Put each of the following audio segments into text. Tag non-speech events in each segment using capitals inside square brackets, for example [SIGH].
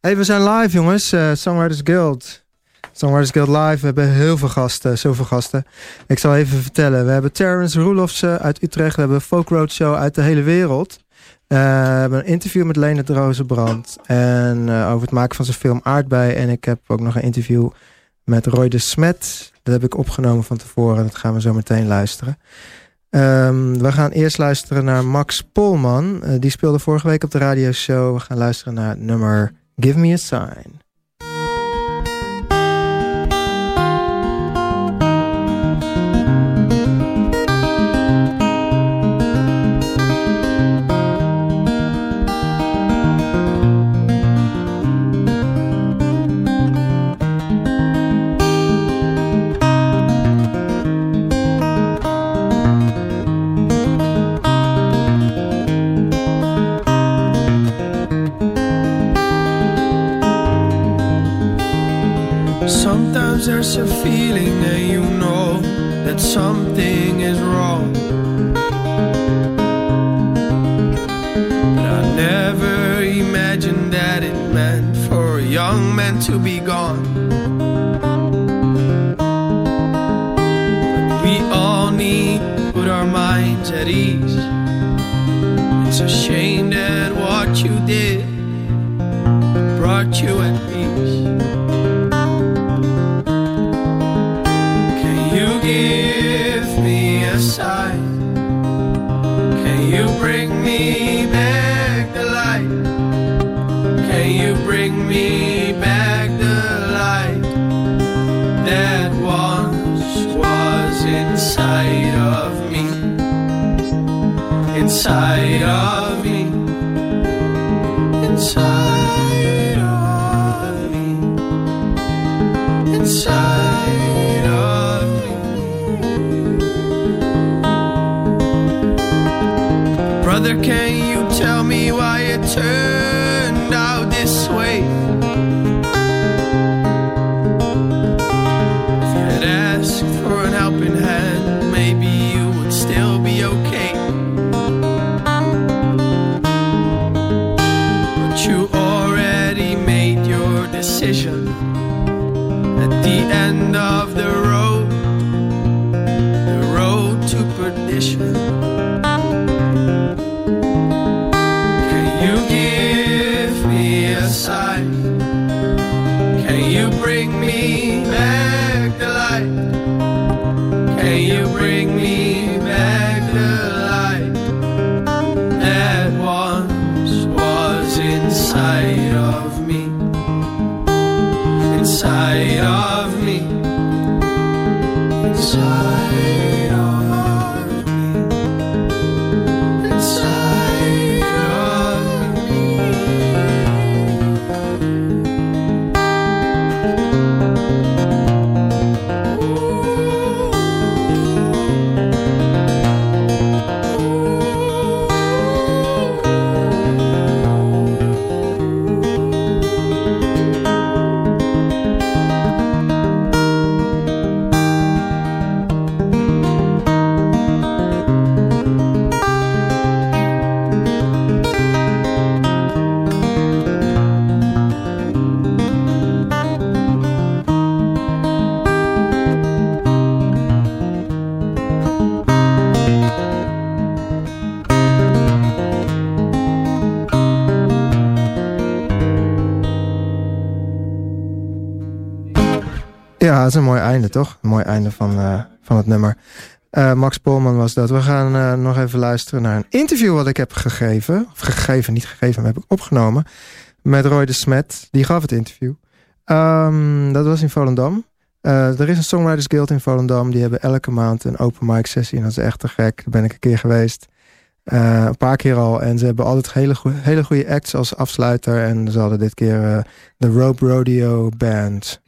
Hey, we zijn live jongens, uh, Songwriters Guild. Songwriters Guild live, we hebben heel veel gasten, zoveel gasten. Ik zal even vertellen, we hebben Terrence Roelofsen uit Utrecht, we hebben Folk Roadshow uit de hele wereld. Uh, we hebben een interview met Lene Rozenbrand en uh, over het maken van zijn film Aardbei. En ik heb ook nog een interview met Roy de Smet. Dat heb ik opgenomen van tevoren, dat gaan we zo meteen luisteren. Um, we gaan eerst luisteren naar Max Polman. Die speelde vorige week op de radioshow. We gaan luisteren naar nummer Give Me A Sign. Inside of toch? Een mooi einde van, uh, van het nummer. Uh, Max Polman was dat. We gaan uh, nog even luisteren naar een interview wat ik heb gegeven. Of gegeven, niet gegeven, maar heb ik opgenomen. Met Roy de Smet. Die gaf het interview. Um, dat was in Volendam. er is een Songwriters Guild in Volendam. Die hebben elke maand een open mic sessie. En dat is echt te gek. Daar ben ik een keer geweest. een paar keer al. En ze hebben altijd hele, hele goede acts als afsluiter. En ze hadden dit keer de Rope Rodeo Band.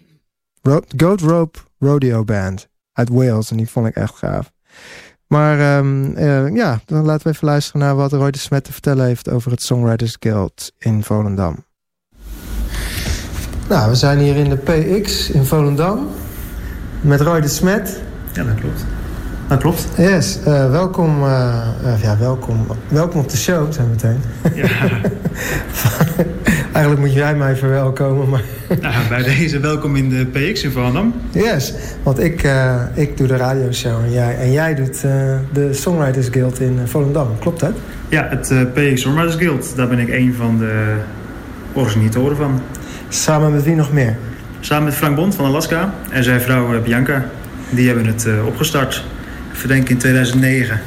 Ro Goat Rope Rodeo Band uit Wales. En die vond ik echt gaaf. Maar um, uh, ja, dan laten we even luisteren naar wat Roy de Smet te vertellen heeft over het Songwriters Guild in Volendam. Nou, we zijn hier in de PX in Volendam met Roy de Smet. Ja, dat klopt. Dat klopt. Yes, uh, welkom, uh, ja, welkom, welkom op de show, zijn we meteen. Ja. [LAUGHS] Eigenlijk moet jij mij verwelkomen, maar... [LAUGHS] Nou, bij deze welkom in de PX in Volendam. Yes, want ik, ik doe de radioshow en jij, en jij doet de Songwriters Guild in Volendam. Klopt dat? Ja, het PX Songwriters Guild. Daar ben ik een van de organisatoren van. Samen met wie nog meer? Samen met Frank Bond van Alaska en zijn vrouw Bianca. Die hebben het opgestart. Verdenk in 2009.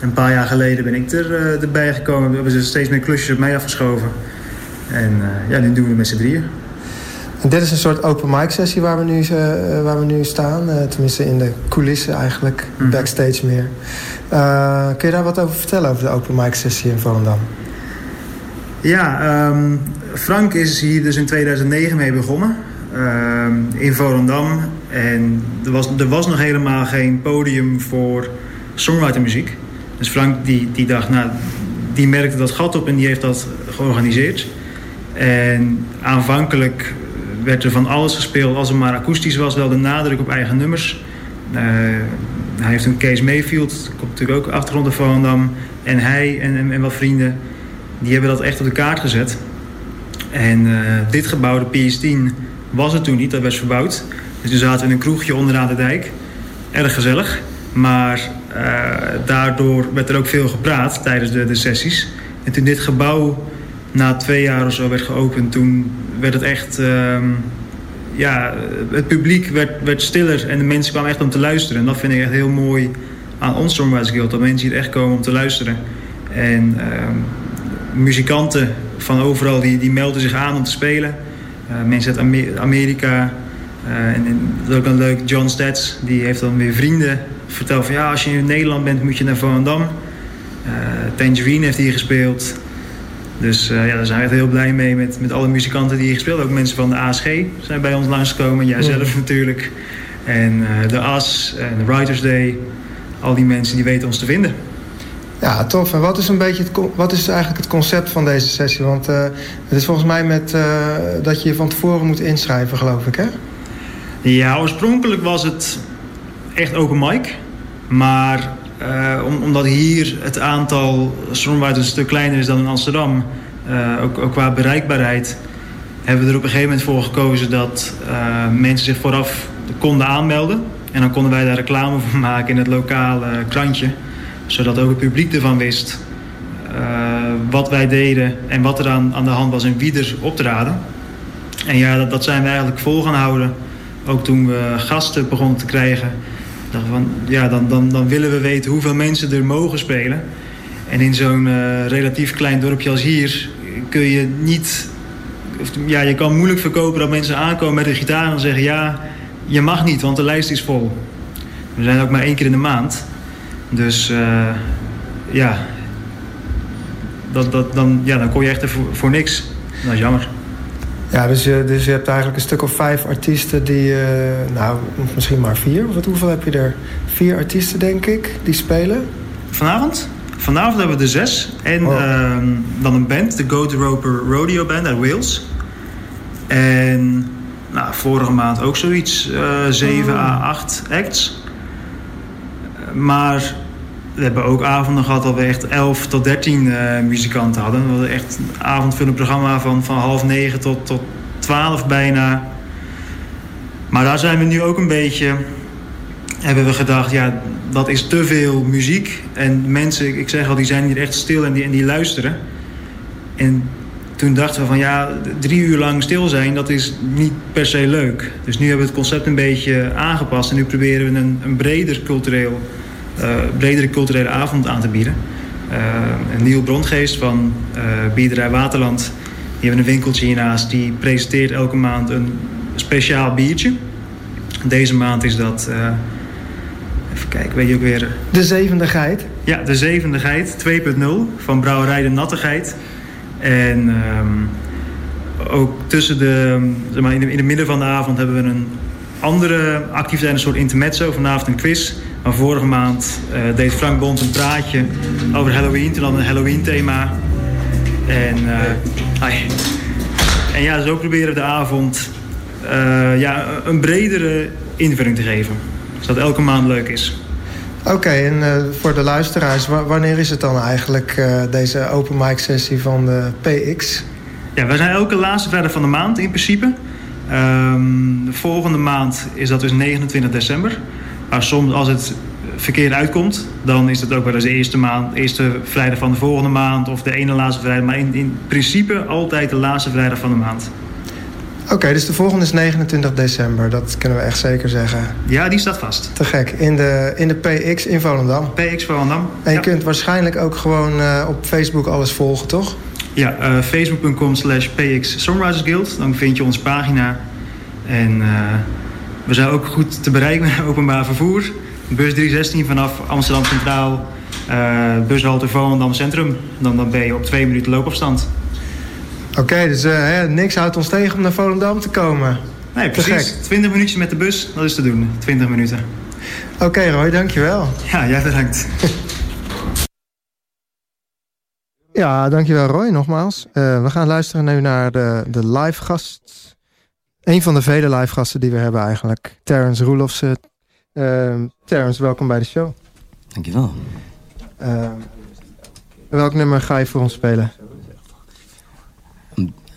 Een paar jaar geleden ben ik er, uh, erbij gekomen. We hebben ze steeds meer klusjes op mij afgeschoven. En uh, ja, nu doen we het met z'n drieën. En dit is een soort open mic sessie waar we nu, uh, waar we nu staan. tenminste in de coulissen eigenlijk. Mm -hmm. Backstage meer. kun je daar wat over vertellen over de open mic sessie in Volendam? Ja, um, Frank is hier dus in 2009 mee begonnen. Um, in Volendam. En er was, er was nog helemaal geen podium voor songwritermuziek. Dus Frank die, die dacht, nou, die merkte dat gat op en die heeft dat georganiseerd. En aanvankelijk werd er van alles gespeeld als het maar akoestisch was. Wel de nadruk op eigen nummers. Uh, hij heeft een Kees Mayfield, komt natuurlijk ook achtergrond van Volendam. En hij en, en, wat vrienden, die hebben dat echt op de kaart gezet. En uh, dit gebouw, de PS10, was het toen niet. Dat werd verbouwd. Dus toen zaten we in een kroegje onderaan de dijk. Erg gezellig. Maar uh, daardoor werd er ook veel gepraat tijdens de, de sessies. En toen dit gebouw na twee jaar of zo werd geopend, toen werd het echt... Uh, ja, het publiek werd, werd stiller en de mensen kwamen echt om te luisteren. En dat vind ik echt heel mooi aan ons Songwriters Guild. Dat mensen hier echt komen om te luisteren. En uh, muzikanten van overal die, die melden zich aan om te spelen. Uh, mensen uit Amerika. Uh, en, en, dat is ook een leuk. John Stats, die heeft dan weer vrienden vertel van ja, als je in Nederland bent moet je naar Volendam. Uh, Tangerine heeft hier gespeeld. Dus uh, ja, daar zijn we echt heel blij mee met, met alle muzikanten die hier gespeeld Ook mensen van de ASG zijn bij ons langsgekomen. Jijzelf mm. [LAUGHS] natuurlijk. En uh, de AS en de Writers Day. Al die mensen die weten ons te vinden. Ja, tof. En wat is, een beetje wat is eigenlijk het concept van deze sessie? Want uh, het is volgens mij met, dat je je van tevoren moet inschrijven, geloof ik, hè? Ja, oorspronkelijk was het echt open mic. Maar om, omdat hier het aantal songwriters een stuk kleiner is dan in Amsterdam... Ook, ook, qua bereikbaarheid... hebben we er op een gegeven moment voor gekozen... dat mensen zich vooraf konden aanmelden. En dan konden wij daar reclame voor maken in het lokale krantje. Zodat ook het publiek ervan wist... wat wij deden en wat er aan, aan de hand was en wie er optraden. En ja, dat, dat zijn we eigenlijk vol gaan houden. Ook toen we gasten begonnen te krijgen van, ja, dan, dan, dan willen we weten hoeveel mensen er mogen spelen. En in zo'n uh, relatief klein dorpje als hier kun je niet... Ja, je kan moeilijk verkopen dat mensen aankomen met een gitaar en zeggen... ja, je mag niet, want de lijst is vol. We zijn ook maar één keer in de maand. Dus uh, ja, dat, dat, dan, ja, dan kom je echt er voor, voor niks. Dat is jammer. Ja, dus je, dus je hebt eigenlijk een stuk of vijf artiesten die... Uh, nou, misschien maar vier. Wat, hoeveel heb je er? Vier artiesten, denk ik, die spelen? Vanavond? Vanavond hebben we er zes. En oh. uh, dan een band, de Go to Roper Rodeo Band uit Wales. En nou, vorige maand ook zoiets. Uh, zeven oh. à acht acts. Maar we hebben ook avonden gehad dat we echt 11 tot 13 uh, muzikanten hadden. We hadden echt een avondvullend programma van, van half negen tot, tot 12 bijna. Maar daar zijn we nu ook een beetje... Hebben we gedacht, ja, dat is te veel muziek. En mensen, ik zeg al, die zijn hier echt stil en die, en die luisteren. En toen dachten we van ja, drie uur lang stil zijn, dat is niet per se leuk. Dus nu hebben we het concept een beetje aangepast. En nu proberen we een, een breder cultureel bredere culturele avond aan te bieden. Uh, Niel Brondgeest van uh, Biederij Waterland, die hebben een winkeltje hiernaast. Die presenteert elke maand een speciaal biertje. Deze maand is dat... even kijken, weet je ook weer... De zevende geit? Ja, de zevende geit, 2.0 van Brouwerij de Nattigheid. En um, ook tussen de... Zeg maar, in, de, in het midden van de avond hebben we een andere activiteit, een soort intermezzo. Vanavond een quiz maar vorige maand uh, deed Frank Bond een praatje over Halloween. Toen hadden we een Halloween thema. En, uh, en ja, zo proberen we de avond uh, ja, een bredere invulling te geven. Zodat elke maand leuk is. Oké, okay, en voor de luisteraars, wanneer is het dan eigenlijk deze open mic sessie van de PX? Ja, wij zijn elke laatste vrijdag van de maand in principe. Ehm, de volgende maand is dat dus 29 december. Maar soms als het verkeerd uitkomt, dan is het ook wel eens de eerste, maand, eerste vrijdag van de volgende maand of de ene laatste vrijdag. Maar in, in principe altijd de laatste vrijdag van de maand. Oké, dus de volgende is 29 december. Dat kunnen we echt zeker zeggen. Ja, die staat vast. Te gek. In de, in de PX in Volendam. PX Volendam. En je ja. kunt waarschijnlijk ook gewoon uh, op Facebook alles volgen, toch? Ja, uh, facebook.com slash PX Songwriters Guild. Dan vind je onze pagina. En uh, we zijn ook goed te bereiken met openbaar vervoer. Bus 316 vanaf Amsterdam Centraal. Uh, bushalte Volendam Centrum. Dan, dan ben je op twee minuten loopafstand. Oké, okay, dus hè, niks houdt ons tegen om naar Volendam te komen. Nee, precies. 20 minuutjes met de bus, dat is te doen. 20 minuten. Oké okay, Roy, dankjewel. Ja, jij bedankt. [LAUGHS] ja, dankjewel Roy, nogmaals. Uh, we gaan luisteren nu naar de, de live gast. Een van de vele live gasten die we hebben eigenlijk. Terrence Roelofsen. Uh, Terrence, welkom bij de show. Dankjewel. Uh, welk nummer ga je voor ons spelen?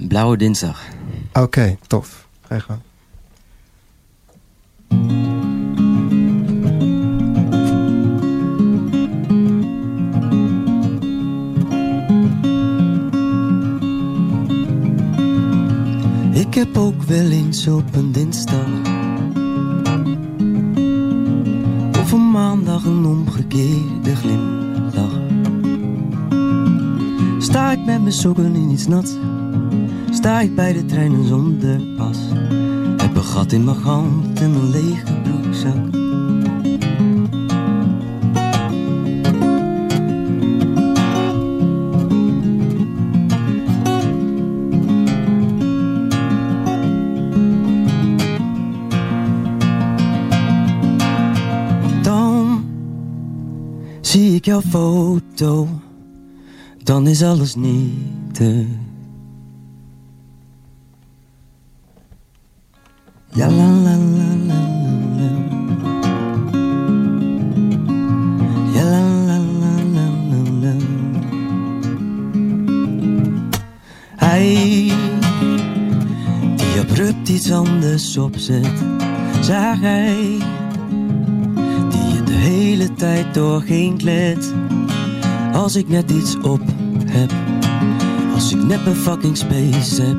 Blauwe dinsdag. Oké, okay, tof. Ga je gewoon. Ik heb ook wel eens op een dinsdag Of een maandag een omgekeerde glimlach. Sta ik met mijn sokken in iets nat Sta ik bij de treinen zonder pas. Heb een gat in mijn hand en een lege broekzak jouw foto, dan is alles nietig. Ja la la la la. Ja la la la la la. Hij die abrupt iets anders opzet, zag hij tijd door geen klet. Als ik net iets op heb, als ik net een fucking space heb,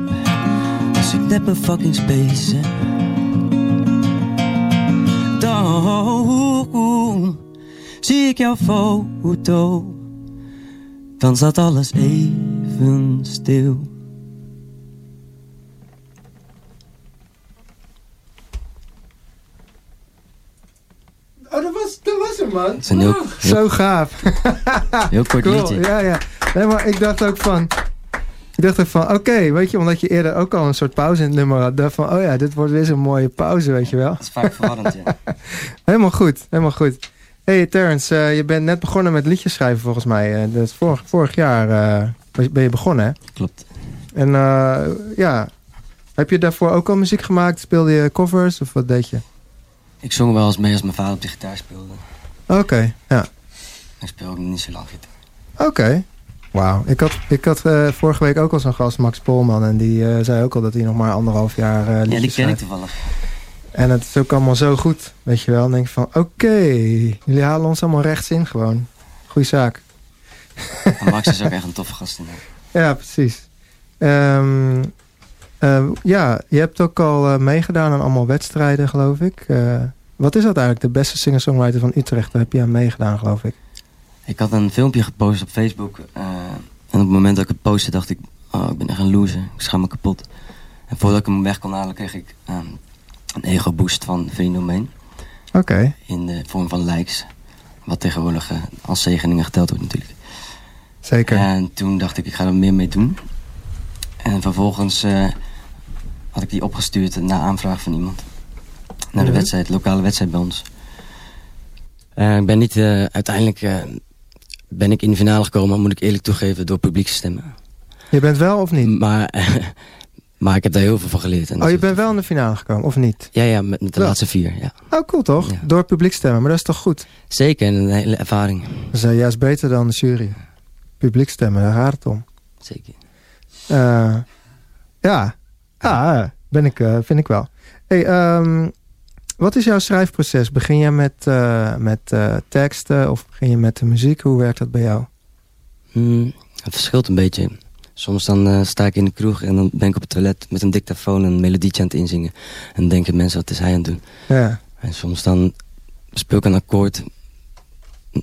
als ik net een fucking space heb. Dan zie ik jouw foto, dan staat alles even stil. Man. Het is een heel, heel, Zo gaaf. [LAUGHS] heel kort cool. liedje. Ja, ja. Nee, maar ik dacht ook van... Ik dacht ook van, oké, okay, weet je, omdat je eerder ook al een soort pauze in het nummer had. dacht van, oh ja, dit wordt weer zo'n mooie pauze, weet je wel. Dat is vaak verwarrend, ja. [LAUGHS] helemaal goed, helemaal goed. hey, Terrence, uh, je bent net begonnen met liedjes schrijven volgens mij. Uh, dat vorig, vorig jaar uh, ben je begonnen, hè? Klopt. En ja, heb je daarvoor ook al muziek gemaakt? Speelde je covers of wat deed je? Ik zong wel eens mee als mijn vader op de gitaar speelde. Oké, okay, ja. Ik speel ook niet zo lang gitaar. Oké. Okay. Wauw. Ik had, ik had uh, vorige week ook al zo'n gast, Max Polman. En die uh, zei ook al dat hij nog maar anderhalf jaar uh, Ja, die ken schrijft. ik toevallig. En het is ook allemaal zo goed, weet je wel. Dan denk van, oké, okay, jullie halen ons allemaal rechts in gewoon. Goeie zaak. En Max is ook echt een toffe gast. Inderdaad. [LAUGHS] Ja, precies. Um, ja, je hebt ook al meegedaan aan allemaal wedstrijden, geloof ik. Wat is dat eigenlijk, de beste singer-songwriter van Utrecht? Daar heb je aan meegedaan, geloof ik. Ik had een filmpje gepost op Facebook. Uh, en op het moment dat ik het postte dacht ik... Oh, ik ben echt een loser. Ik schaam me kapot. En voordat ik hem weg kon halen kreeg ik um, een ego-boost van Vriendomeen. Oké. Okay. In de vorm van likes. Wat tegenwoordig uh, als zegeningen geteld wordt natuurlijk. Zeker. En toen dacht ik, ik ga er meer mee doen. En vervolgens uh, had ik die opgestuurd na aanvraag van iemand. Naar de wedstrijd, de lokale wedstrijd bij ons. Uh, ik ben niet uh, uiteindelijk uh, ben ik in de finale gekomen, moet ik eerlijk toegeven, door publieke stemmen. Je bent wel of niet? Maar, [LAUGHS] maar ik heb daar heel veel van geleerd. En oh, je bent wel in de finale gekomen, of niet? Ja, ja met, met de wel. laatste vier, ja. Oh, cool toch? Ja. Door publiek stemmen, maar dat is toch goed? Zeker, en een hele ervaring. Dat is juist beter dan de jury. Publiek stemmen, daar gaat het om. Zeker. Uh, Ja, ja ben ik, uh, vind ik wel. Hey, um, wat is jouw schrijfproces? Begin je met, uh, met uh, teksten of begin je met de muziek? Hoe werkt dat bij jou? Mm, het verschilt een beetje. Soms dan uh, sta ik in de kroeg en dan ben ik op het toilet met een dictafoon een melodietje aan het inzingen. En dan denken mensen, wat is hij aan het doen? Ja. En soms dan speel ik een akkoord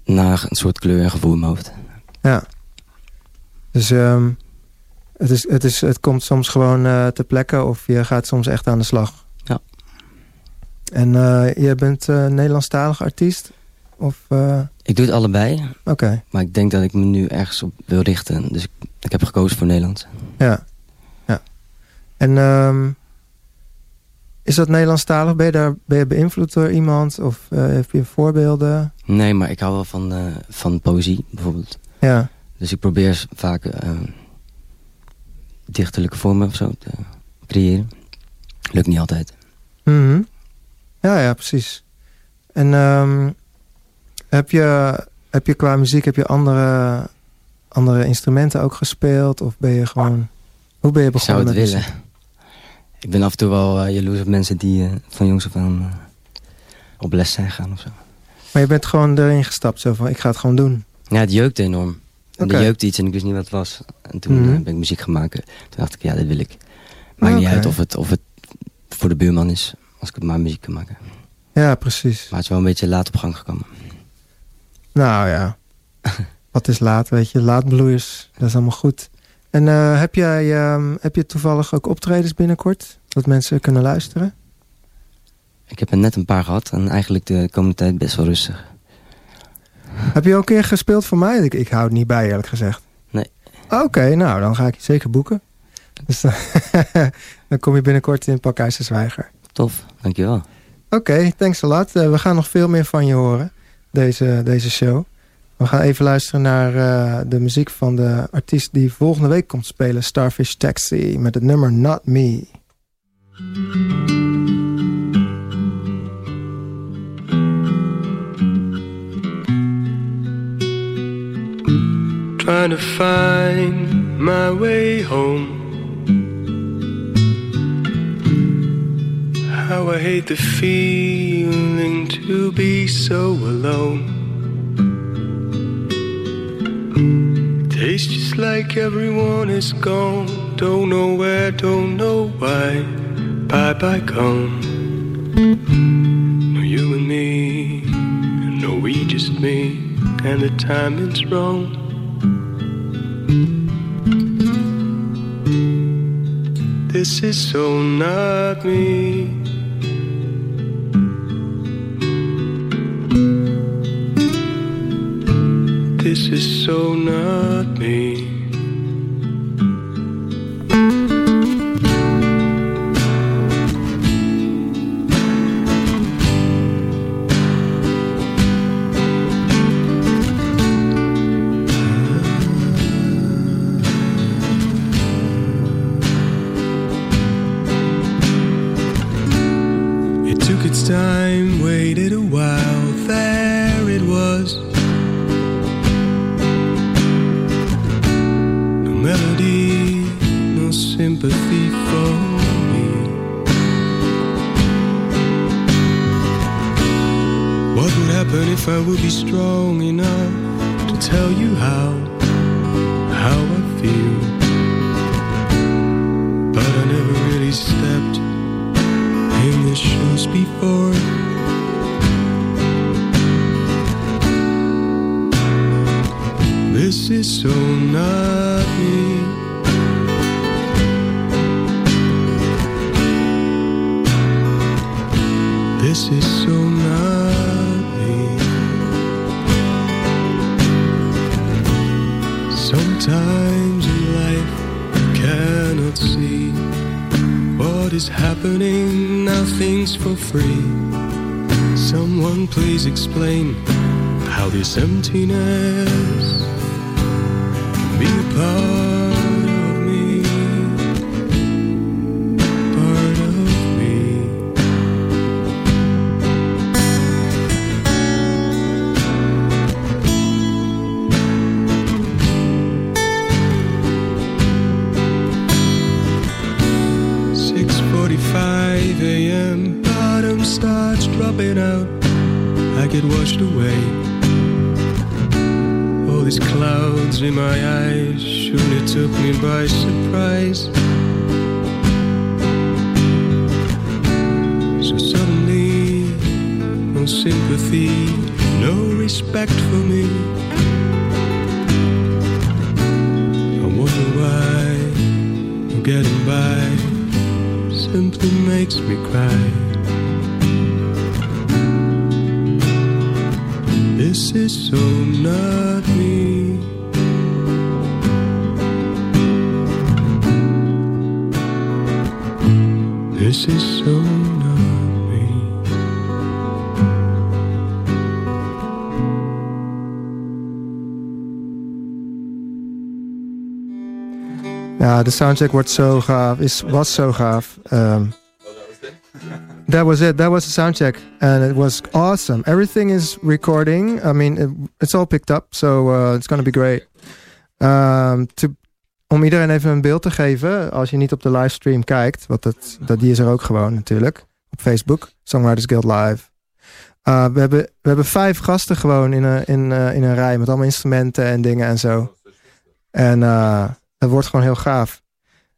naar een soort kleur en gevoel in mijn hoofd. Ja. Dus um, het, is, het, is, het komt soms gewoon uh, ter plekke of je gaat soms echt aan de slag. En uh, jij bent uh, Nederlandstalig artiest? Of, Ik doe het allebei. Oké. Okay. Maar ik denk dat ik me nu ergens op wil richten. Dus ik, ik heb gekozen voor Nederlands. Ja. ja. En um, is dat Nederlandstalig? Ben je daar ben je beïnvloed door iemand? Of heb je voorbeelden? Nee, maar ik hou wel van, van poëzie bijvoorbeeld. Ja. Dus ik probeer vaak dichterlijke vormen of zo te creëren. Lukt niet altijd. Mm -hmm. Ja, ja, precies. En um, heb, je, heb je qua muziek heb je andere, andere instrumenten ook gespeeld? Of ben je gewoon... Hoe ben je begonnen Ik zou het met willen. Ik ben af en toe wel uh, jaloers op mensen die uh, van jongs af aan uh, op les zijn gaan of zo. Maar je bent gewoon erin gestapt, zo van ik ga het gewoon doen. Ja, het jeukte enorm. En Oké. er jeukte iets en ik wist niet wat het was. En toen Mhm. eh, ben ik muziek gaan maken. Toen dacht ik, ja, dit wil ik. Maakt niet uit of het, of het voor de buurman is, als ik het maar muziek kan maken. Ja, precies. Maar het is wel een beetje laat op gang gekomen. Nou ja, [LAUGHS] wat is laat, weet je. Laatbloeiers, dat is allemaal goed. En eh, heb, jij, ehm, heb je toevallig ook optredens binnenkort? Dat mensen kunnen luisteren? Ik heb er net een paar gehad en eigenlijk de komende tijd best wel rustig. Heb je ook een keer gespeeld voor mij? Ik, ik hou het niet bij, eerlijk gezegd. Nee. Oké, nou, dan ga ik je zeker boeken. Dus dan, [LAUGHS] dan kom je binnenkort in Pakhuis de Zwijger. Tof, dankjewel. Oké, thanks a lot. Eh, we gaan nog veel meer van je horen, deze, deze show. We gaan even luisteren naar eh, de muziek van de artiest die volgende week komt spelen. Starfish Taxi, met het nummer Not Me. Trying to find my way home. How I hate the feeling to be so alone. Tastes just like everyone is gone. Don't know where, don't know why. Bye bye gone. No, you and me. No, we just me. And the timing's wrong. This is so not me. This is so not me. Get washed away. All these clouds in my eyes surely took me by surprise. So suddenly, no sympathy, no respect for de soundcheck wordt zo gaaf. Is, was zo gaaf. Um, that was it. That was the soundcheck. And it was awesome. Everything is recording. I mean, it- it's all picked up. So uh, it's to be great. Um, to, om iedereen even een beeld te geven. Als je niet op de livestream kijkt. Want dat, dat, die is er ook gewoon natuurlijk. Op Facebook. Songwriters Guild Live. Uh, we, hebben, we hebben vijf gasten gewoon in een, in, uh, in een rij. Met allemaal instrumenten en dingen en zo. En uh, het wordt gewoon heel gaaf.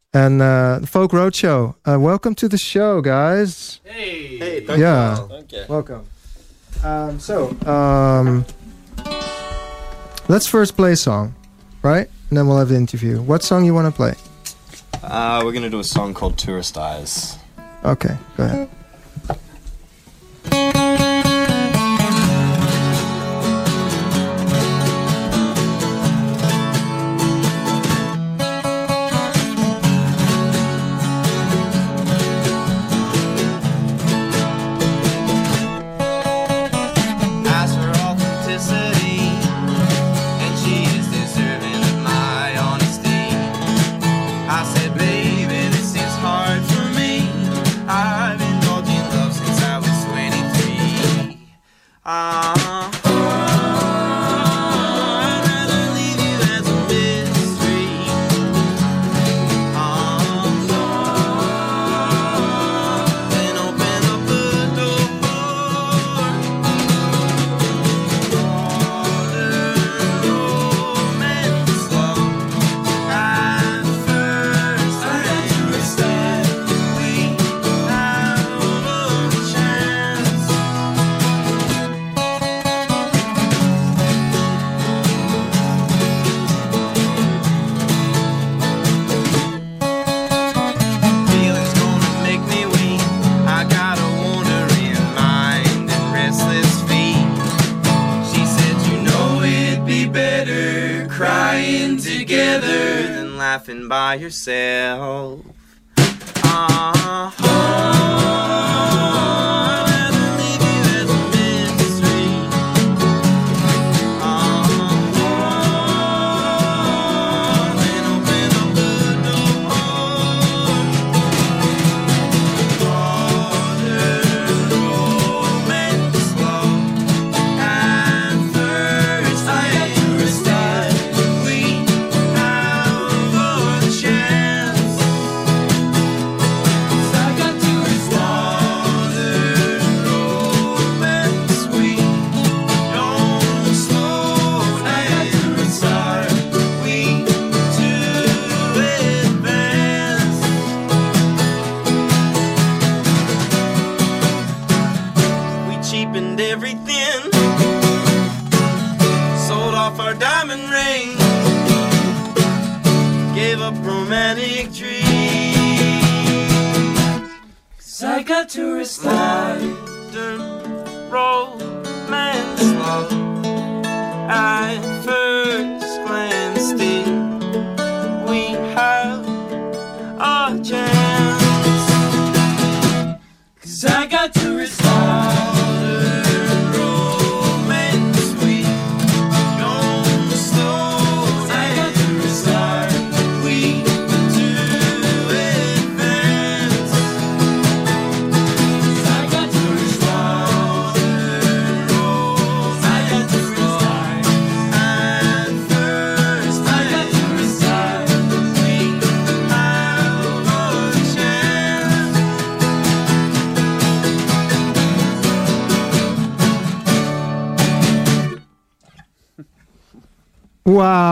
En uh, Folk Roadshow. Uh, welcome to the show, guys. Hey, Hey, Ja. dankjewel. Dank je. Welcome. Um, so, um, let's first play a song, right? And then we'll have the interview. What song you want to play? Uh, we're gonna do a song called Tourist Eyes. Okay, go ahead.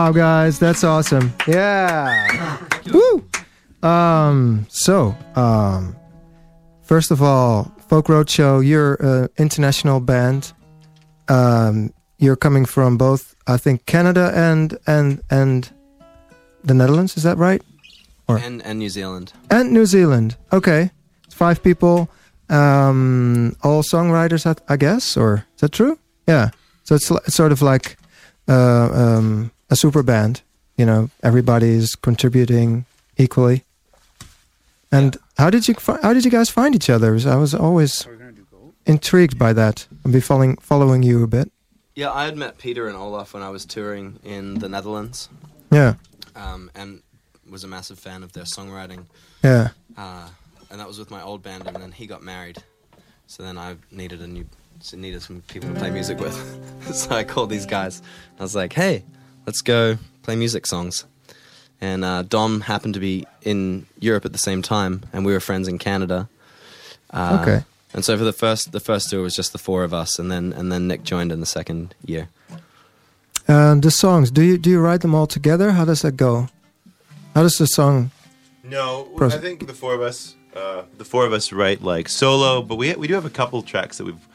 Wow, guys, that's awesome. Yeah. Woo. Um. So, um, first of all, Folk Roadshow, you're an international band. Um, you're coming from both, I think, Canada and and and the Netherlands. Is that right? Or- And, and New Zealand. And New Zealand. Okay, it's five people. Um, all songwriters, I, I guess, or is that true? Yeah. So it's, it's sort of like uh, um, a super band. You know, everybody's contributing equally. And how did you fi- how did you guys find each other? I was always intrigued by that. I've be following following you a bit. Yeah, I had met Peter and Olaf when I was touring in the Netherlands, Yeah, um, and was a massive fan of their songwriting. yeah. Uh, and that was with my old band, and then he got married. So then I needed a new, so needed some people to play music with. [LAUGHS] so I called these guys. I was like, "Hey, let's go play music songs." And uh, Dom happened to be in Europe at the same time, and we were friends in Canada. Uh, Okay. And so for the first, the first tour was just the four of us, and then and then Nick joined in the second year. And the songs, do you do you write them all together? How does that go? How does the song? No, Pros- I think the four of us, uh, the four of us write like solo, but we we do have a couple tracks that we've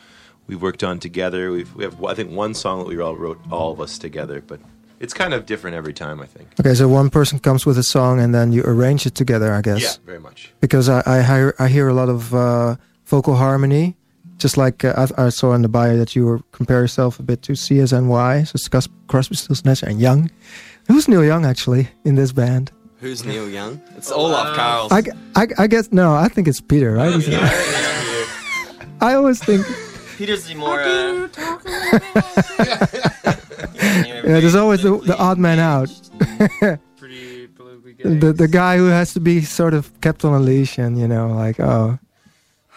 we've worked on together. We've we have I think one song that we all wrote all of us together, but it's kind of different every time. I think. Okay, so one person comes with a song and then you arrange it together, I guess. Yeah, very much. Because I I hear I hear a lot of uh, vocal harmony. Just like uh, I, I saw in the bio that you were compare yourself a bit to CSNY, so it's Crosby, Stills, Nash and Young. Who's Neil Young actually in this band? Who's Neil Young? It's Olaf Carls. I, I, I guess no, I think it's Peter, right? Isn't it? I always think Peter's the more. [LAUGHS] Yeah, there's always the, the odd man out. [LAUGHS] Pretty politically gay. the the guy who has to be sort of kept on a leash and you know like oh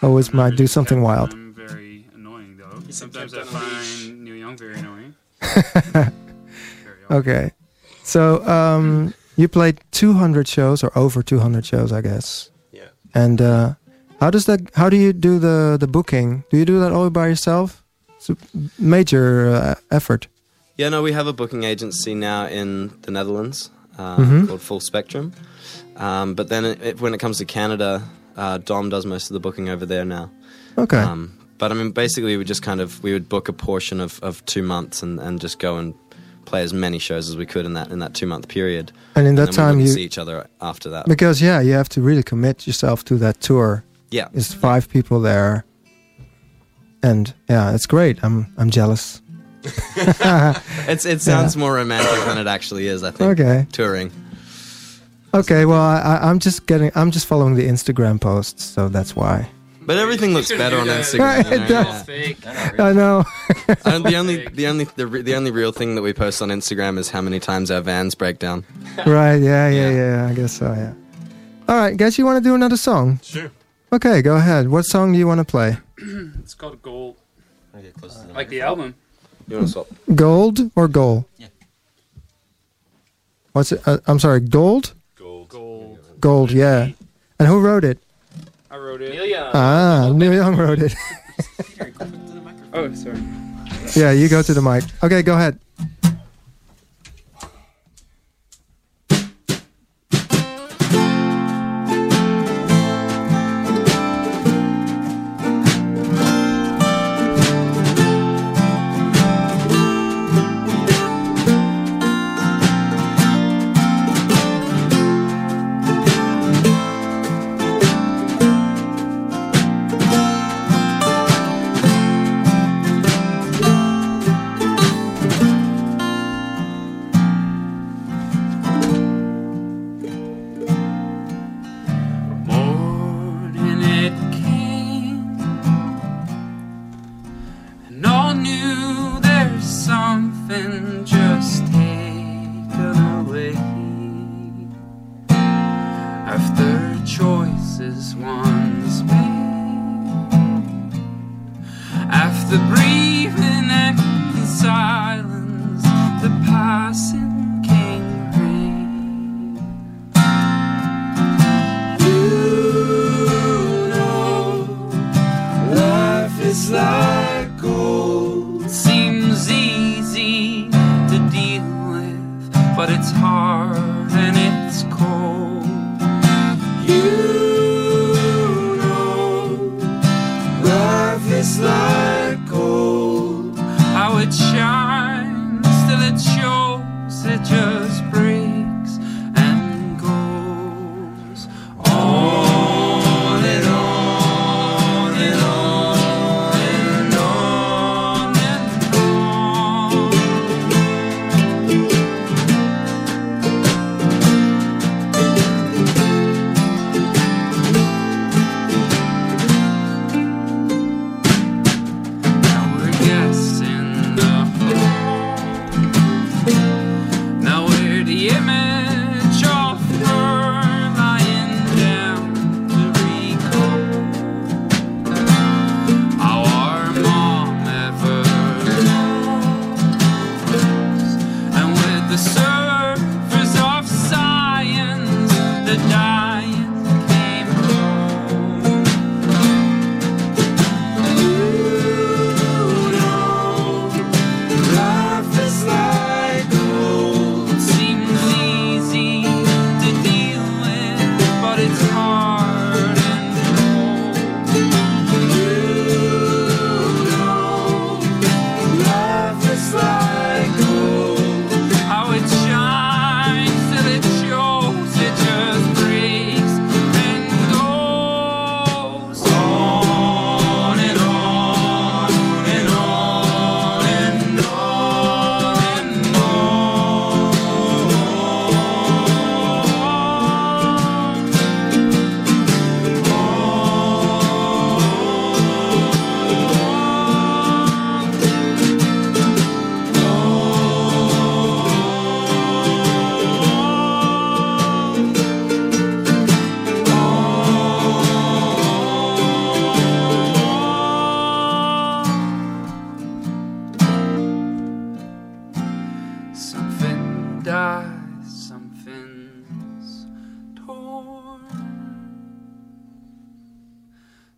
always might do something wild I'm very annoying though. Sometimes I on a leash. find Neil Young very annoying. Very [LAUGHS] okay so um you played 200 shows or over 200 shows i guess Yeah. and uh how does that how do you do the the booking do you do that all by yourself it's a major uh, effort Yeah, no, we have a booking agency now in the Netherlands uh, Mhm. called Full Spectrum. Um, but then it, it- when it comes to Canada, uh, Dom does most of the booking over there now. okay Um, but I mean, basically, we would just kind of we would book a portion of, of two months and, and just go and play as many shows as we could in that in that two month period. and in And that then time you see each other after that. because yeah you have to really commit yourself to that tour Yeah, it's five people there and yeah it's great i'm i'm jealous [LAUGHS] it's it sounds more romantic than it actually is. I think. Okay. Touring. Okay, well, I, I- I'm just getting, I'm just following the Instagram posts, so that's why. But everything looks better on Yeah, Instagram. it you know, does. yeah. Fake. [LAUGHS] I know. And the only, the only, the, re- the only real thing that we post on Instagram is how many times our vans break down. [LAUGHS] right? Yeah, yeah, Yeah. yeah, I guess so. Yeah. All right, guys, you want to do another song? Sure. Okay, go ahead. What song do you want to play? [CLEARS THROAT] It's called Gold. get close to the Like the album. You want to swap? Gold or goal? Yeah. What's it? Uh, I'm sorry, gold. Gold. Gold. Gold, yeah. And who wrote it? I wrote it. Neil Young. Ah, Neil Young wrote it. [LAUGHS] Oh, sorry. yeah, you go to the mic. Okay, go ahead.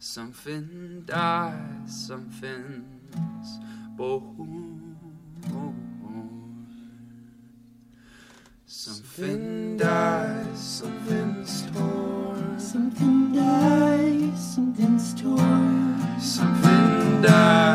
Something dies, something's born. Something dies, something's torn. Something dies, something's torn. Something dies,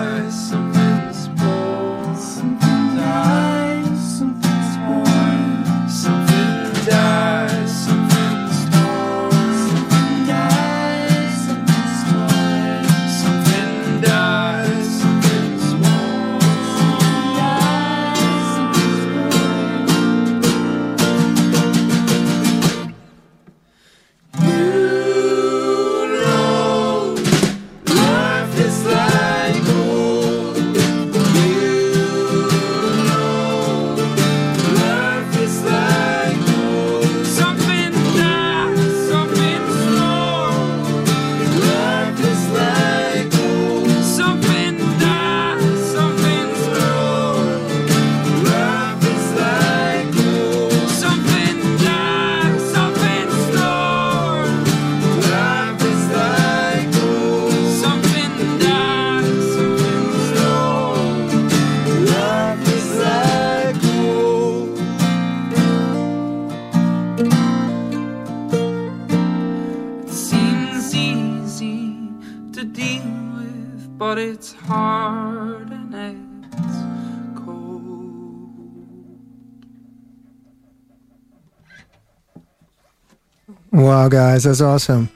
guys, that's awesome.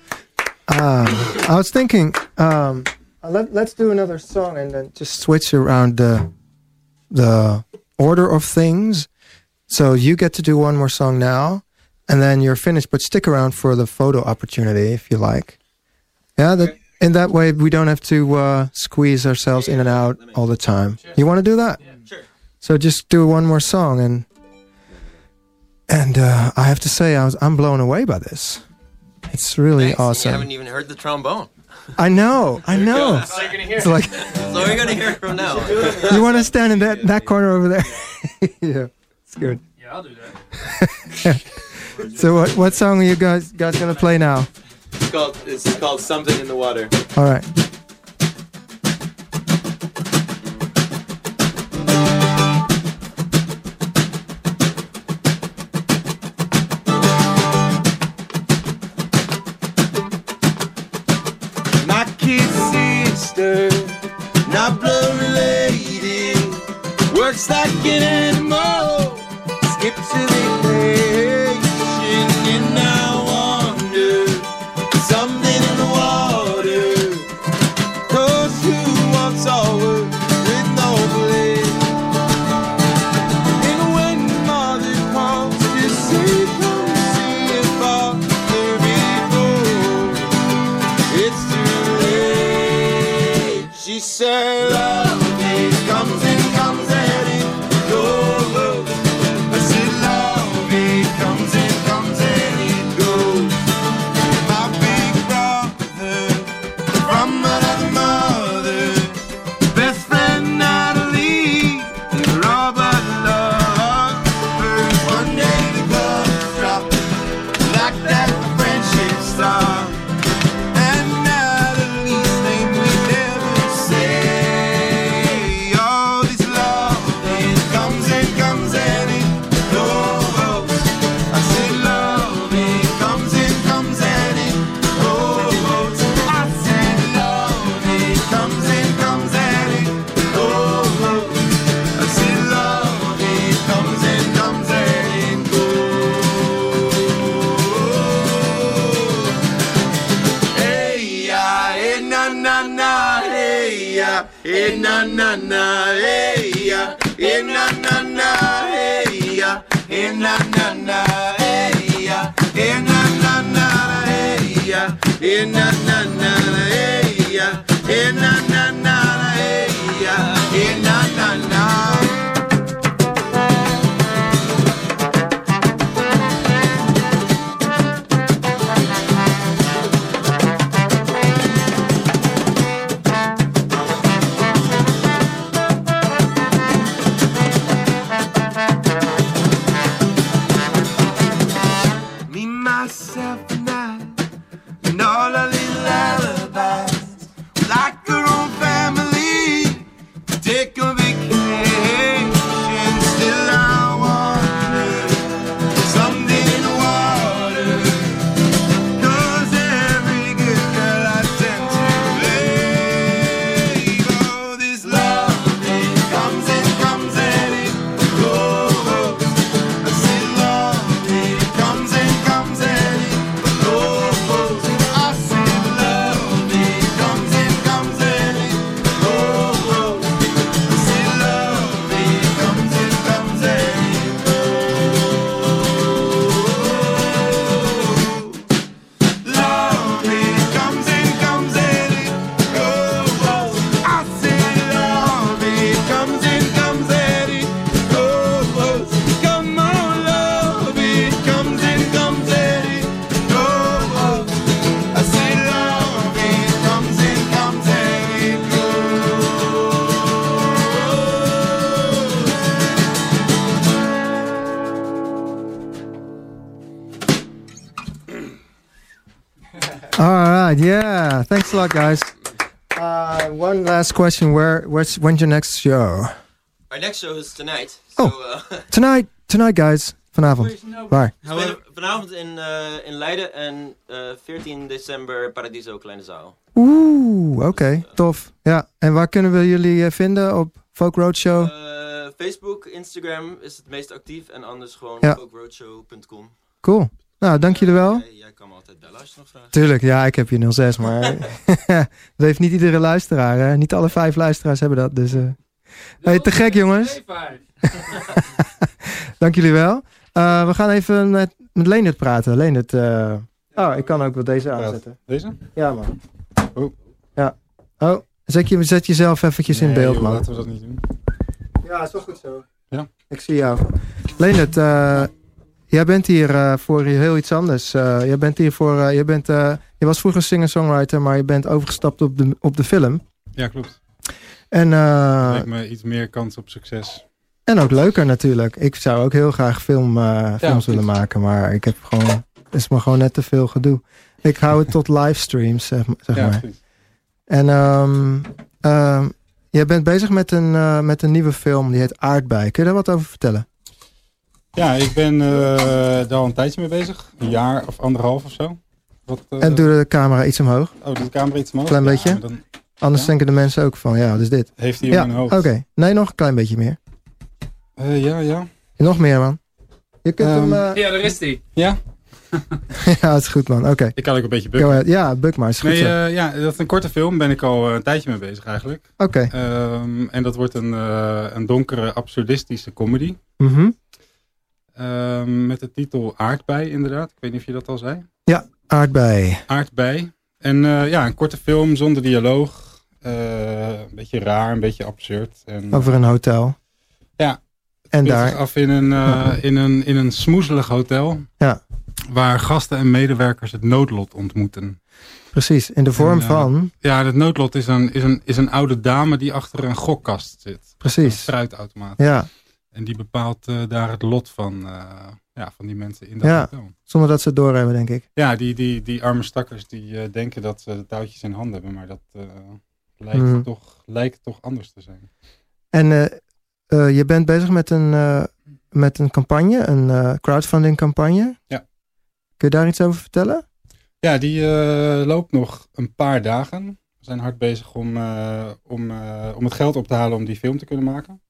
Um, I was thinking, um, let, let's do another song and then just switch around the the order of things. So you get to do one more song now, and then you're finished. But stick around for the photo opportunity if you like. Yeah, that in that way we don't have to uh, squeeze ourselves in and out all the time. You want to do that? Sure. So just do one more song and and uh, I have to say I was I'm blown away by this. It's really Thanks. You haven't even heard the trombone. I know, [LAUGHS] I know. That's all you're gonna hear. It's like [LAUGHS] So we're gonna hear it from now. [LAUGHS] you want to stand in that that corner over there. yeah, it's good. Yeah, I'll do that. So what what song are you guys guys gonna play now? It's called it's called something in the water. All right. Not blood related. Works like an animal, skips a vacation, lot, guys. Uh, one last question: Where, where's, when's your next show? Our next show is tonight. So, Oh. uh, [LAUGHS] Tonight, tonight, guys. Vanavond. Waar? vanavond in, eh, in Leiden en eh 14 december Paradiso Kleine Zaal. Oeh, oké, tof. Ja, en waar kunnen we jullie eh, vinden op Folk Roadshow? Eh, Facebook, Instagram is het meest actief en anders gewoon Ja. folkroadshow.com. Cool. Nou, dank jullie wel. Nog. Tuurlijk, ja, ik heb je 06, maar [LAUGHS] dat heeft niet iedere luisteraar. Hè? Niet alle vijf luisteraars hebben dat. Dus, eh. hey, te gek, jongens. [LAUGHS] Dank jullie wel. Eh, we gaan even met, met Leendert praten. Leendert, eh, oh, ik kan ook wel deze aanzetten. Deze? Ja, man. Oh. Ja. Oh, zet, je, zet jezelf eventjes in beeld, joh, man. Laten we dat niet doen. Ja, is toch goed zo. Ja. Ik zie jou. Leendert, eh, jij bent hier eh, voor heel iets anders. Eh, jij bent hier voor, eh, jij bent, eh, je was vroeger singer-songwriter, maar je bent overgestapt op de, op de film. Ja, klopt. En, eh, Lijkt me iets meer kans op succes. en ook leuker natuurlijk. Ik zou ook heel graag film, eh, films willen maken, maar ik heb gewoon, het is me gewoon net te veel gedoe. Ik hou het tot livestreams, zeg, maar- zeg Ja, maar. precies. En ehm ehm, jij bent bezig met een, eh, met een nieuwe film, die heet Aardbei. Kun je daar wat over vertellen? Ja, ik ben eh, daar al een tijdje mee bezig. Een jaar of anderhalf of zo. Wat, eh, En doe de camera iets omhoog. Oh, doe de camera iets omhoog? Klein Ja, beetje. dan Anders Ja? denken de mensen ook van, ja, is dit? heeft hij Ja, in mijn oké. hoofd. Nee, nog een klein beetje meer. Eh, ja, ja. Nog meer, man. Je kunt Ehm, hem... eh, Ja, daar is hij. Ja, [LAUGHS] ja, het is goed, man. Oké. ik kan ook een beetje bukken. Ja, buk maar. Is goed Nee, zo. eh, ja, dat is een korte film. Ben ik al een tijdje mee bezig eigenlijk. Oké. Ehm, en dat wordt een, eh, een donkere, absurdistische comedy. Mhm. Ehm, met de titel Aardbei, inderdaad. Ik weet niet of je dat al zei. Aardbei. Aardbei. En eh, ja, een korte film zonder dialoog. Eh, een beetje raar, een beetje absurd. En, Over een hotel. Ja. En daar... zich af in een, eh, [LAUGHS] in, een, in een smoezelig hotel. Ja. Waar gasten en medewerkers het noodlot ontmoeten. Precies. In de vorm En, van... Ja, het noodlot is een, is, een, is een oude dame die achter een gokkast zit. Een Precies. fruitautomaat. Ja. En die bepaalt eh, daar het lot van, eh, ja, van die mensen in dat Ja. Zonder dat ze het doorhebben, denk ik. Ja, die, die, die arme stakkers die eh, denken dat ze de touwtjes in handen hebben. Maar dat lijkt, Mhm. toch, lijkt toch anders te zijn. En je bent bezig met een, met een campagne, een crowdfunding campagne. Ja. Kun je daar iets over vertellen? Ja, die loopt nog een paar dagen. We zijn hard bezig om, om, om het geld op te halen om die film te kunnen maken.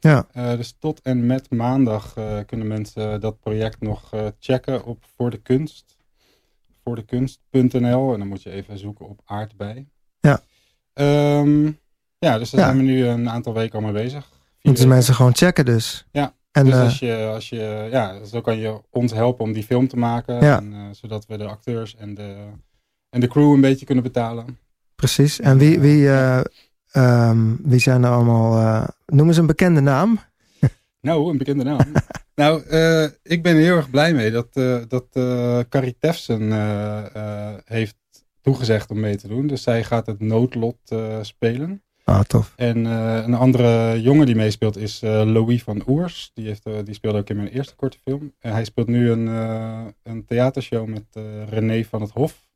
Ja. Eh, dus tot en met maandag eh, kunnen mensen dat project nog eh, checken op Voor de Kunst. Voordekunst.nl en dan moet je even zoeken op aardbei. Ja. Ehm, ja, dus daar Ja. zijn we nu een aantal weken al mee bezig. Moeten weken. mensen gewoon checken dus. Ja, En dus als je, als je, ja, zo kan je ons helpen om die film te maken. Ja. En, zodat we de acteurs en de, en de crew een beetje kunnen betalen. precies. En wie, wie, eh, ehm, wie zijn er allemaal... noem eens een bekende naam. [LAUGHS] Nou, een bekende naam. nou, eh, ik ben er heel erg blij mee dat, eh dat eh Carrie Tefsen heeft toegezegd om mee te doen. Dus zij gaat het noodlot spelen. Ah, tof. En een andere jongen die meespeelt is Louis van Oers. Die, heeft, die speelde ook in mijn eerste korte film. En hij speelt nu een, een theatershow met René van het Hof.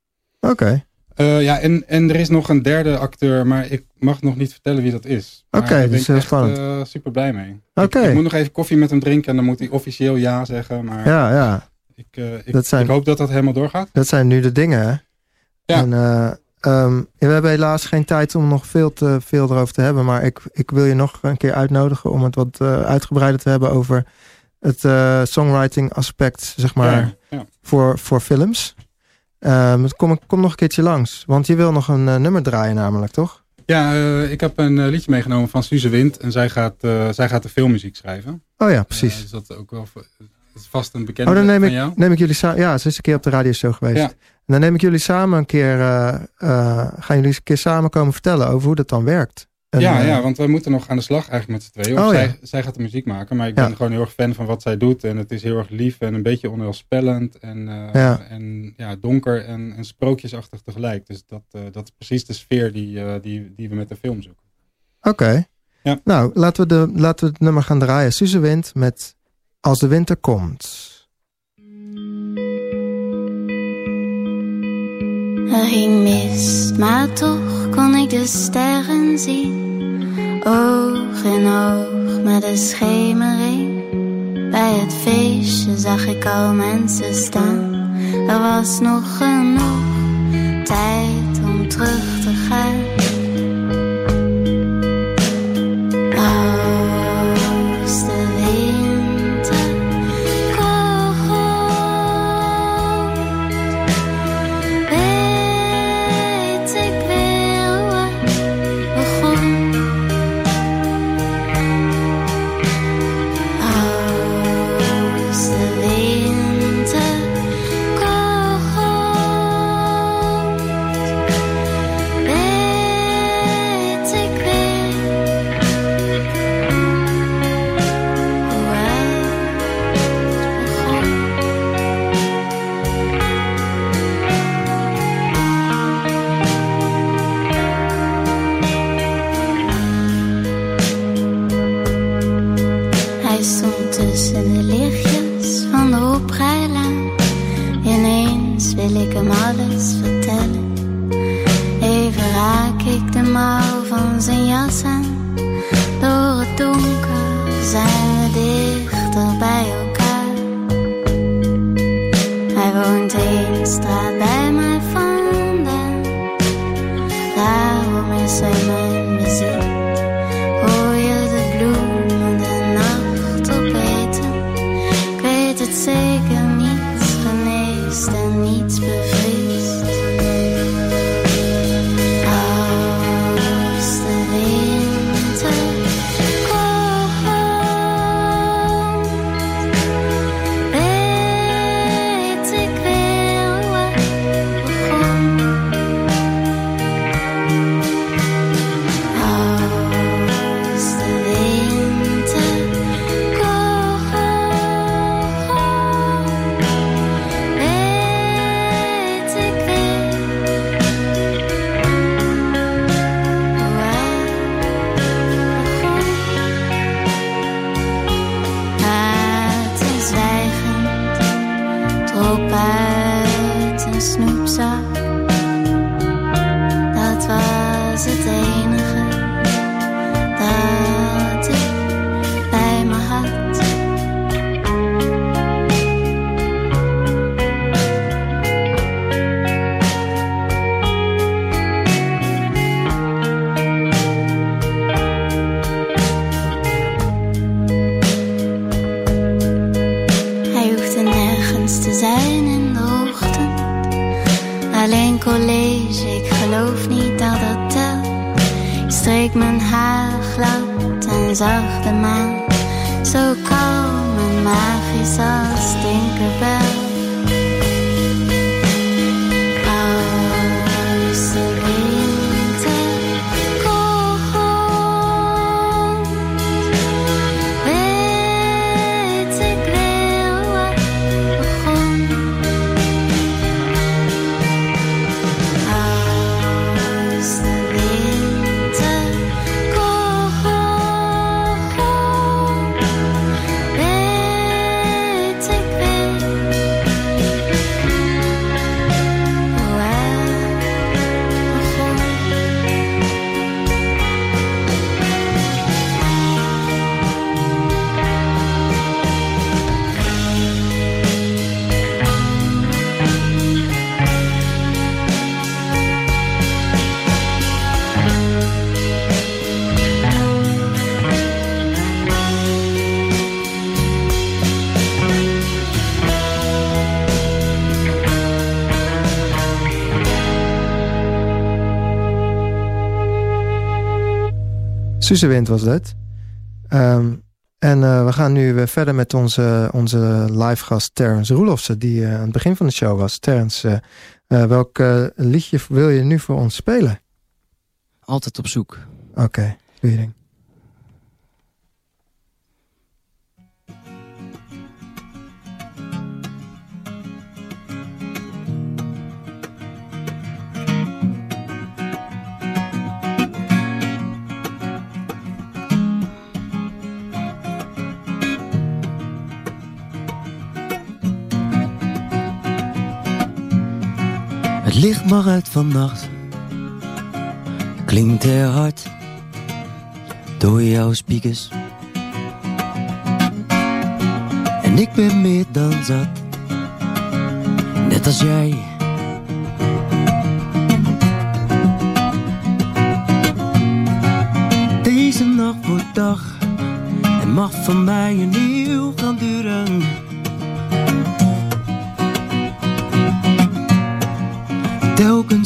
Oké. Eh, ja, en, en er is nog een derde acteur, maar ik mag nog niet vertellen wie dat is. Oké, ben dus ik heel echt, spannend. eh, super blij mee. Oké. Ik, ik moet nog even koffie met hem drinken en dan moet hij officieel ja zeggen. Maar Ja, ja. ik, eh, ik, Dat zijn- ik hoop dat dat helemaal doorgaat. Dat zijn nu de dingen, hè? Ja. En, eh, ehm, we hebben helaas geen tijd om nog veel te veel erover te hebben. Maar ik, ik wil je nog een keer uitnodigen om het wat eh, uitgebreider te hebben over het eh, songwriting aspect, zeg maar, Ja, ja. voor, voor films. Ehm, kom, kom nog een keertje langs. Want je wil nog een eh, nummer draaien namelijk, toch? Ja, eh, ik heb een eh, liedje meegenomen van Suze Wind en zij gaat, zij gaat de filmmuziek schrijven. Oh ja, precies. dus dat is ook wel is vast een bekende oh, dan neem van ik, jou. neem ik jullie samen. Ja, ze is een keer op de radioshow geweest. Ja. En dan neem ik jullie samen een keer, gaan jullie eens een keer samen komen vertellen over hoe dat dan werkt. En, ja, eh, ja, want wij moeten nog aan de slag eigenlijk met z'n tweeën. Of Oh, zij, ja. zij gaat de muziek maken, maar ik Ja. ben gewoon heel erg fan van wat zij doet. En het is heel erg lief en een beetje onheilspellend. En, eh, Ja. en ja, donker en, en sprookjesachtig tegelijk. Dus dat, eh, dat is precies de sfeer die, eh, die, die we met de film zoeken. Oké. Ja. Nou, laten we, de, laten we het nummer gaan draaien. Suze Wind met Als de winter komt. Er ging mist, maar toch kon ik de sterren zien. Oog in oog met de schemering. Bij het feestje zag ik al mensen staan. Er was nog genoeg tijd om terug te gaan. Zijn we dichter bij elkaar. Als Tinkerbell. Suze Wind was dat. Ehm, en eh, we gaan nu weer verder met onze, onze live gast Terrence Roelofsen, die eh, aan het begin van de show was. Terrence, eh, welk liedje wil je nu voor ons spelen? Altijd op zoek. Oké, doe je ding. Het licht mag uit vannacht. Klinkt er hard door jouw speakers. En ik ben meer dan zat, net als jij. Deze nacht wordt dag en mag van mij een eeuw gaan duren.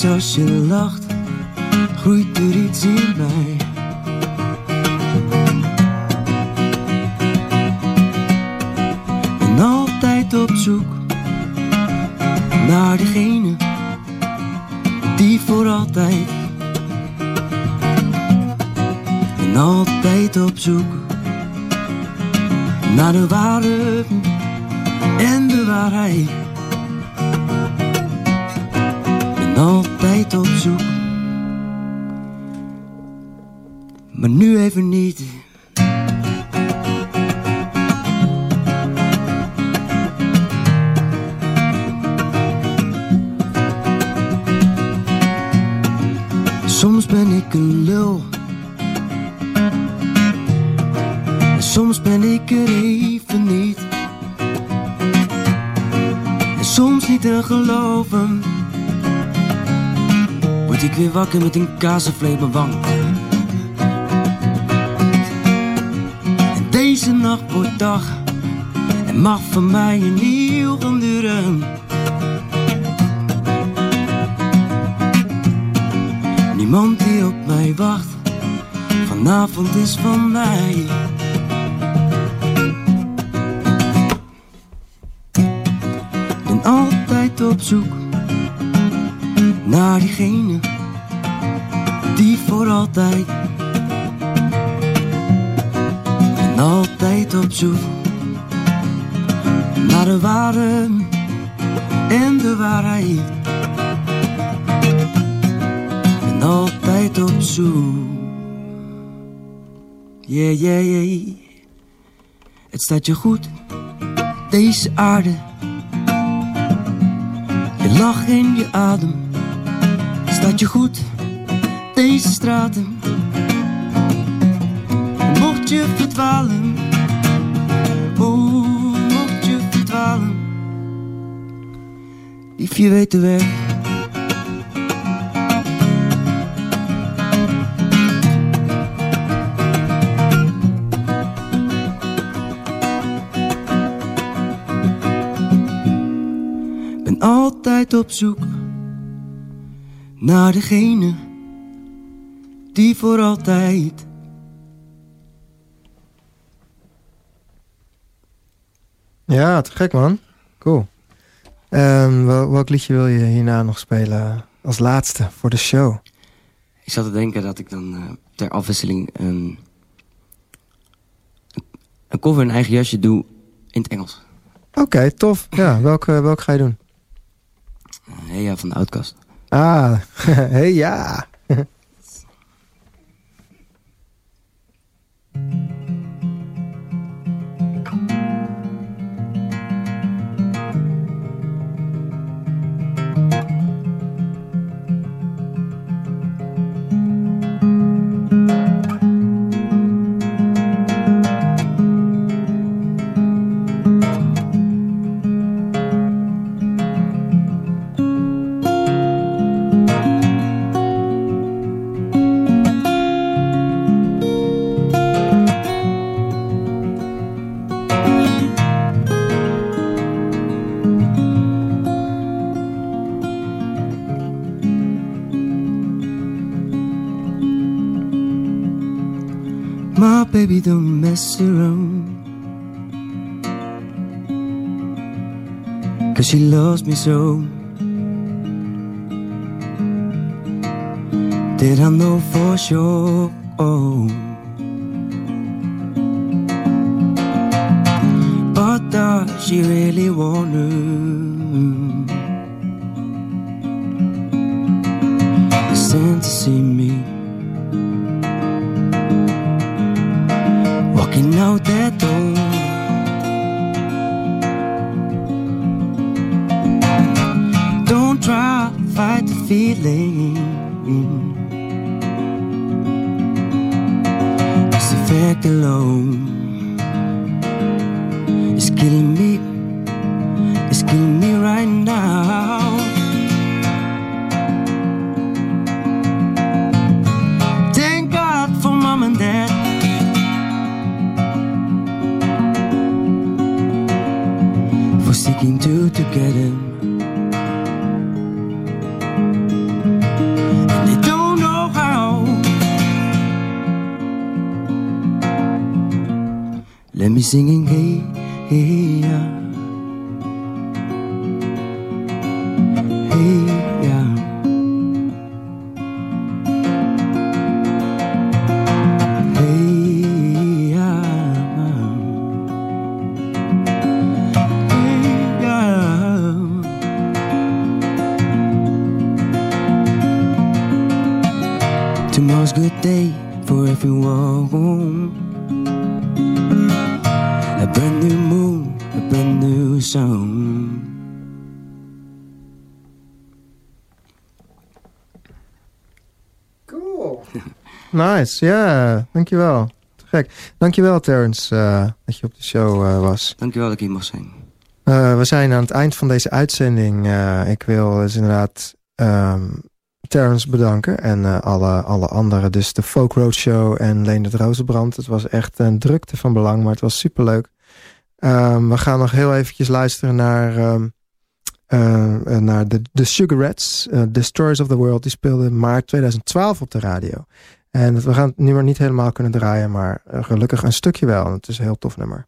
Als je lacht, groeit er iets in mij. En altijd op zoek naar degene die voor altijd. En altijd op zoek naar de ware en de waarheid. Altijd op zoek. Maar nu even niet. Wakker met een mijn wang. En deze nacht wordt dag en mag van mij een nieuw gaan duren. Niemand die op mij wacht, vanavond is van mij. Ben altijd op zoek naar diegene die voor altijd. Ben altijd op zoek naar de ware en de waarheid. Ben altijd op zoek. Yeah, yeah, yeah. Het staat je goed, deze aarde. Je lach en je adem. Staat je goed, deze straten. En mocht je verdwalen, oh, mocht je verdwalen. Lief, je weet de weg. Ben altijd op zoek naar degene die voor altijd. Ja, te gek man. Cool. Ehm, wel- welk liedje wil je hierna nog spelen als laatste voor de show? Ik zat te denken dat ik dan eh, ter afwisseling een, een cover in eigen jasje doe in het Engels. Oké, tof. Ja, [LAUGHS] welke, welke ga je doen? Hey ja, van de Outcast. Ah, [LAUGHS] hey ja. Cause she loves me so. Did I know for sure? Oh. But does she really want to? was seeking to to get him. And they don't know how. Let me sing singing, hey, hey. Nice, ja, dankjewel. Te gek. Dankjewel Terrence eh, dat je op de show eh, was. Dankjewel dat ik hier mag zijn. Eh, we zijn aan het eind van deze uitzending. Ik wil dus inderdaad ehm, Terrence bedanken. En alle, alle anderen. Dus de Folk Roadshow en Leendert Rozenbrand. Het was echt een drukte van belang, maar het was superleuk. Um, we gaan nog heel eventjes luisteren naar, um, uh, naar de, de Sugarettes. Uh, Destroyers of the World. Die speelden maart 2012 op de radio. En we gaan het nummer niet helemaal kunnen draaien, maar gelukkig een stukje wel. Het is een heel tof nummer.